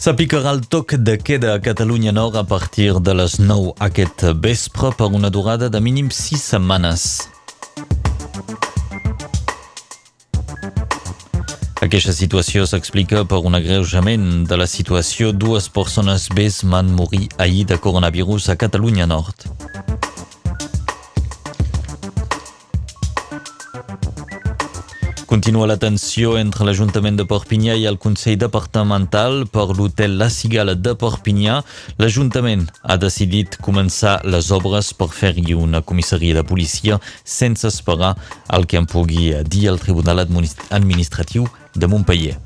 S'aplicarà el toc de queda a Catalunya Nord a partir de les 9 aquest vespre per una durada de mínim 6 setmanes. Aquesta situació s'explica per un agreujament de la situació. Dues persones més van morir ahir de coronavirus a Catalunya Nord. Continua la tensió entre l'Ajuntament de Perpinyà i el Consell Departamental per l'hotel La Cigala de Perpinyà. L'Ajuntament ha decidit començar les obres per fer-hi una comissaria de policia sense esperar el que en pugui dir el Tribunal Administratiu de Montpellier.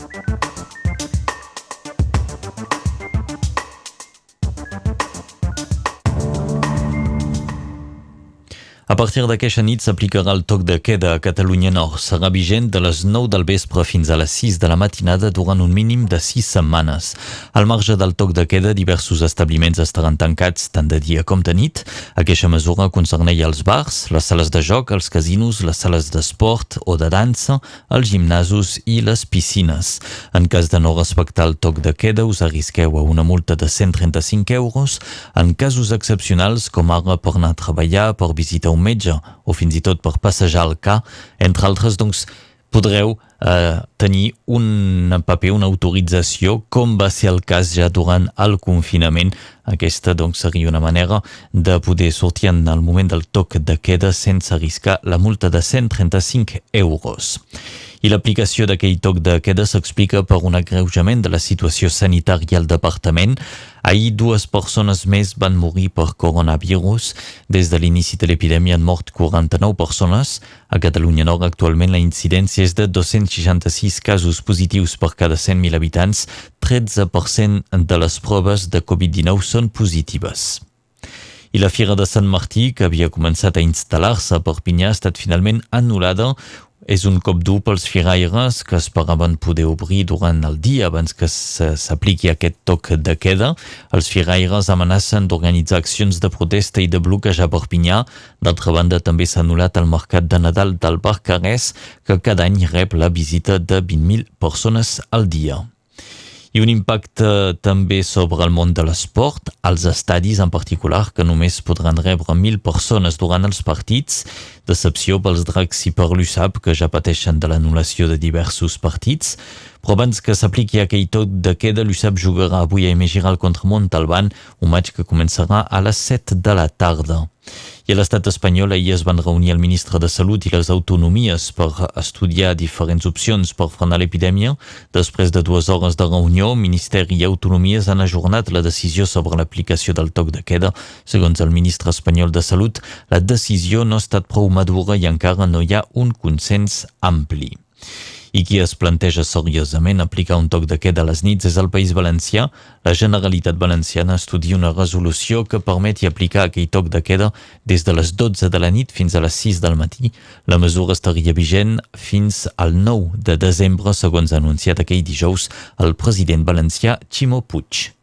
A partir d'aquesta nit s'aplicarà el toc de queda a Catalunya Nord. Serà vigent de les 9 del vespre fins a les 6 de la matinada durant un mínim de 6 setmanes. Al marge del toc de queda, diversos establiments estaran tancats tant de dia com de nit. Aquesta mesura concerneia els bars, les sales de joc, els casinos, les sales d'esport o de dansa, els gimnasos i les piscines. En cas de no respectar el toc de queda, us arrisqueu a una multa de 135 euros. En casos excepcionals, com ara per anar a treballar, per visitar un metge o fins i tot per passejar el ca, entre altres, doncs, podreu eh, tenir un paper, una autorització, com va ser el cas ja durant el confinament. Aquesta doncs, seria una manera de poder sortir en el moment del toc de queda sense arriscar la multa de 135 euros i l'aplicació d'aquell toc de queda s'explica per un agreujament de la situació sanitària al departament. Ahir dues persones més van morir per coronavirus. Des de l'inici de l'epidèmia han mort 49 persones. A Catalunya Nord actualment la incidència és de 266 casos positius per cada 100.000 habitants. 13% de les proves de Covid-19 són positives i la Fira de Sant Martí, que havia començat a instal·lar-se a Perpinyà, ha estat finalment anul·lada. És un cop dur pels firaires que esperaven poder obrir durant el dia abans que s'apliqui aquest toc de queda. Els firaires amenacen d'organitzar accions de protesta i de bloquejar Perpinyà. D'altra banda, també s'ha anul·lat el mercat de Nadal del Barcarès, que cada any rep la visita de 20.000 persones al dia i un impacte també sobre el món de l'esport, als estadis en particular, que només podran rebre 1.000 persones durant els partits, decepció pels dracs i per l'USAP, que ja pateixen de l'anul·lació de diversos partits, però abans que s'apliqui aquell tot de queda, l'USAP jugarà avui a Emegiral contra Montalban, un maig que començarà a les 7 de la tarda. I a l'estat espanyol ahir es van reunir el ministre de Salut i les autonomies per estudiar diferents opcions per frenar l'epidèmia. Després de dues hores de reunió, Ministeri i autonomies han ajornat la decisió sobre l'aplicació del toc de queda. Segons el ministre espanyol de Salut, la decisió no ha estat prou madura i encara no hi ha un consens ampli i qui es planteja seriosament aplicar un toc de queda a les nits és el País Valencià. La Generalitat Valenciana estudia una resolució que permeti aplicar aquell toc de queda des de les 12 de la nit fins a les 6 del matí. La mesura estaria vigent fins al 9 de desembre, segons ha anunciat aquell dijous el president valencià Ximo Puig.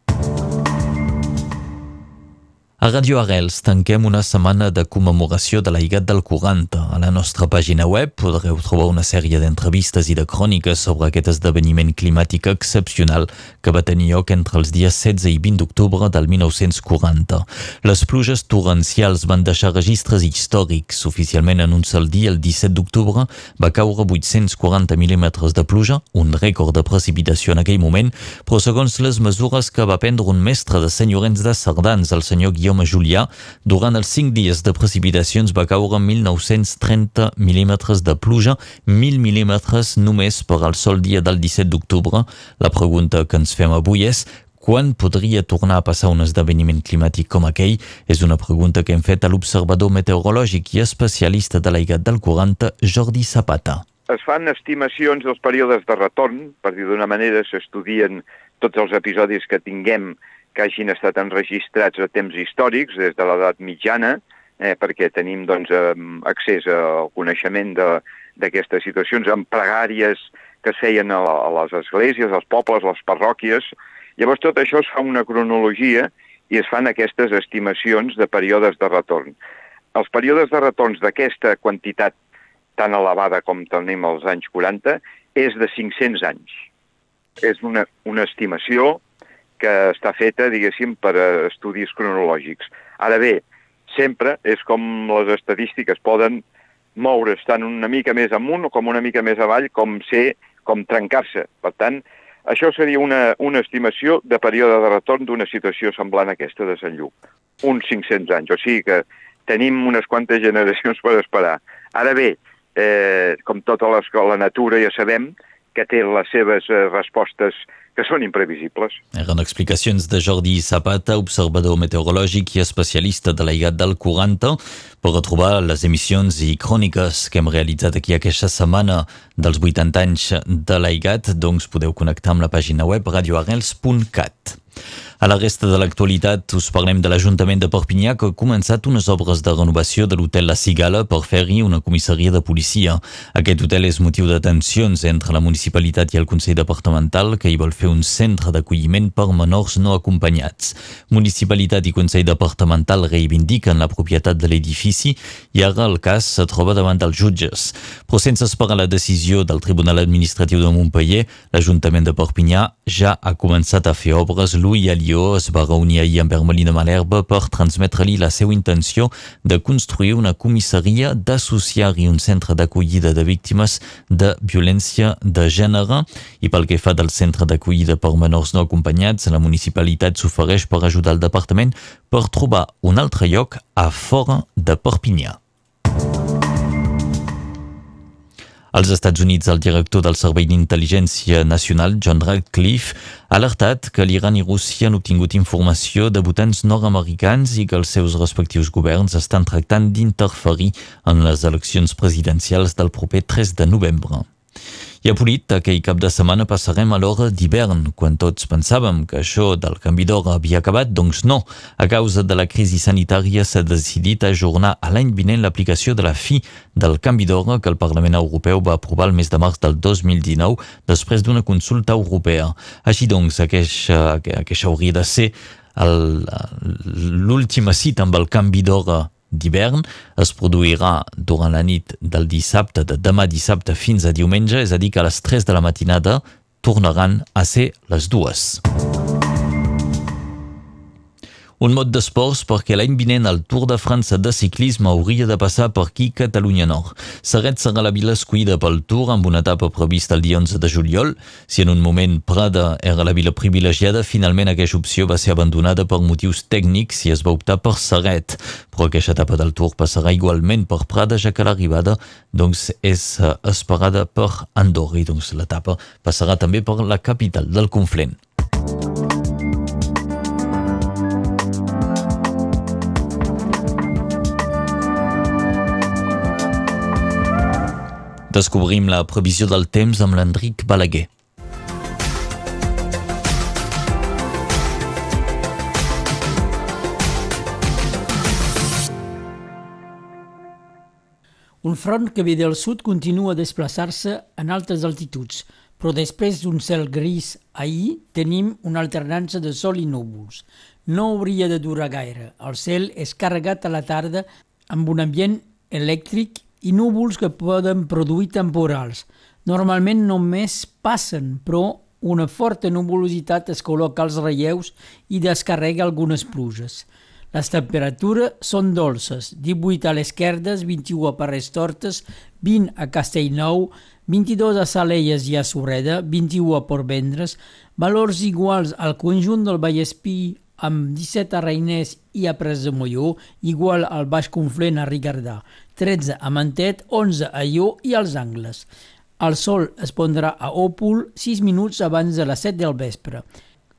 A Radio Arrels tanquem una setmana de commemoració de l'Aigat del 40. A la nostra pàgina web podreu trobar una sèrie d'entrevistes i de cròniques sobre aquest esdeveniment climàtic excepcional que va tenir lloc entre els dies 16 i 20 d'octubre del 1940. Les pluges torrencials van deixar registres històrics. Oficialment en un sol dia, el 17 d'octubre, va caure 840 mil·límetres de pluja, un rècord de precipitació en aquell moment, però segons les mesures que va prendre un mestre de senyorens de Cerdans, el senyor Guillaume Guillaume Julià, durant els cinc dies de precipitacions va caure 1.930 mil·límetres de pluja, 1.000 mil·límetres només per al sol dia del 17 d'octubre. La pregunta que ens fem avui és quan podria tornar a passar un esdeveniment climàtic com aquell? És una pregunta que hem fet a l'observador meteorològic i especialista de l'aigat del 40, Jordi Zapata. Es fan estimacions dels períodes de retorn, per dir d'una manera s'estudien tots els episodis que tinguem que hagin estat enregistrats a temps històrics, des de l'edat mitjana, eh, perquè tenim doncs, accés al coneixement d'aquestes situacions amb pregàries que es feien a, a les esglésies, als pobles, les parròquies. Llavors tot això es fa una cronologia i es fan aquestes estimacions de períodes de retorn. Els períodes de retorns d'aquesta quantitat tan elevada com tenim als anys 40 és de 500 anys. És una, una estimació que està feta, diguéssim, per estudis cronològics. Ara bé, sempre és com les estadístiques poden moure's tant una mica més amunt o com una mica més avall, com ser, com trencar-se. Per tant, això seria una, una estimació de període de retorn d'una situació semblant a aquesta de Sant Lluc. Uns 500 anys, o sigui que tenim unes quantes generacions per esperar. Ara bé, eh, com tota la natura ja sabem que té les seves eh, respostes que són imprevisibles. Eren explicacions de Jordi Zapata, observador meteorològic i especialista de l'AIGAT del 40, per retrobar les emissions i cròniques que hem realitzat aquí aquesta setmana dels 80 anys de l'AIGAT, doncs podeu connectar amb la pàgina web radioarrels.cat. A la resta de l'actualitat us parlem de l'Ajuntament de Perpinyà que ha començat unes obres de renovació de l'hotel La Cigala per fer-hi una comissaria de policia. Aquest hotel és motiu de tensions entre la municipalitat i el Consell Departamental que hi vol fer un centre d'acolliment per menors no acompanyats. Municipalitat i Consell Departamental reivindiquen la propietat de l'edifici i ara el cas se troba davant dels jutges. Però sense esperar la decisió del Tribunal Administratiu de Montpellier, l'Ajuntament de Perpinyà ja ha començat a fer obres a Lió es va reunir ahir amb Ermelina Malherbe per transmetre-li la seva intenció de construir una comissaria, d'associar-hi un centre d'acollida de víctimes de violència de gènere i pel que fa del centre d'acollida per menors no acompanyats, la municipalitat s'ofereix per ajudar el departament per trobar un altre lloc a fora de Perpinyà. Als Estats Units, el director del Servei d'Intel·ligència Nacional, John Radcliffe, ha alertat que l'Iran i Rússia han obtingut informació de votants nord-americans i que els seus respectius governs estan tractant d'interferir en les eleccions presidencials del proper 3 de novembre. I a Polit, aquell cap de setmana passarem a l'hora d'hivern, quan tots pensàvem que això del canvi d'hora havia acabat, doncs no. A causa de la crisi sanitària s'ha decidit ajornar a l'any vinent l'aplicació de la fi del canvi d'hora que el Parlament Europeu va aprovar el mes de març del 2019 després d'una consulta europea. Així doncs, aquesta, aquesta hauria de ser l'última cita amb el canvi d'hora d'hivern es produirà durant la nit del dissabte, de demà dissabte fins a diumenge, és a dir que a les 3 de la matinada tornaran a ser les dues. Un mot d'esports perquè l'any vinent el Tour de França de ciclisme hauria de passar per aquí Catalunya Nord. Serret serà la vila escollida pel Tour amb una etapa prevista el dia 11 de juliol. Si en un moment Prada era la vila privilegiada, finalment aquesta opció va ser abandonada per motius tècnics i es va optar per Serret. Però aquesta etapa del Tour passarà igualment per Prada, ja que l'arribada doncs, és eh, esperada per Andorra i doncs, l'etapa passarà també per la capital del Conflent. Descobrim la previsió del temps amb l'Enric Balaguer. Un front que ve del sud continua a desplaçar-se en altes altituds, però després d'un cel gris ahir tenim una alternança de sol i núvols. No hauria de durar gaire. El cel és carregat a la tarda amb un ambient elèctric i núvols que poden produir temporals. Normalment només passen, però una forta nuvolositat es col·loca als relleus i descarrega algunes pluges. Les temperatures són dolces, 18 a l'esquerdes, 21 a Parres Tortes, 20 a Castellnou, 22 a Salelles i a Surreda, 21 a Portvendres, valors iguals al conjunt del Vallespí amb 17 a Reiners i a Pres de Molló, igual al Baix Conflent a Rigardà, 13 a Mantet, 11 a Ió i als Angles. El sol es pondrà a Òpol 6 minuts abans de les 7 del vespre.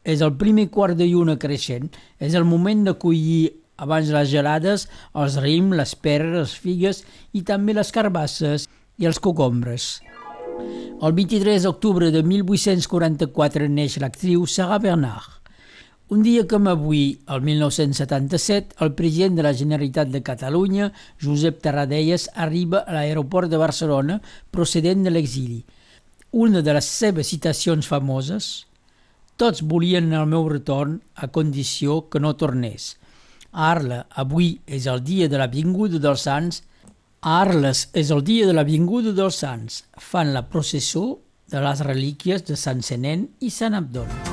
És el primer quart de lluna creixent, és el moment de collir abans les gelades, els raïm, les peres, les figues i també les carbasses i els cocombres. El 23 d'octubre de 1844 neix l'actriu Sarah Bernard. Un dia com avui, el 1977, el president de la Generalitat de Catalunya, Josep Tarradellas, arriba a l'aeroport de Barcelona procedent de l'exili. Una de les seves citacions famoses tots volien el meu retorn a condició que no tornés. A Arla, avui és el dia de la vinguda dels Sants. Arles és el dia de la vinguda dels Sants. Fan la processó de les relíquies de Sant Senent i Sant Abdon.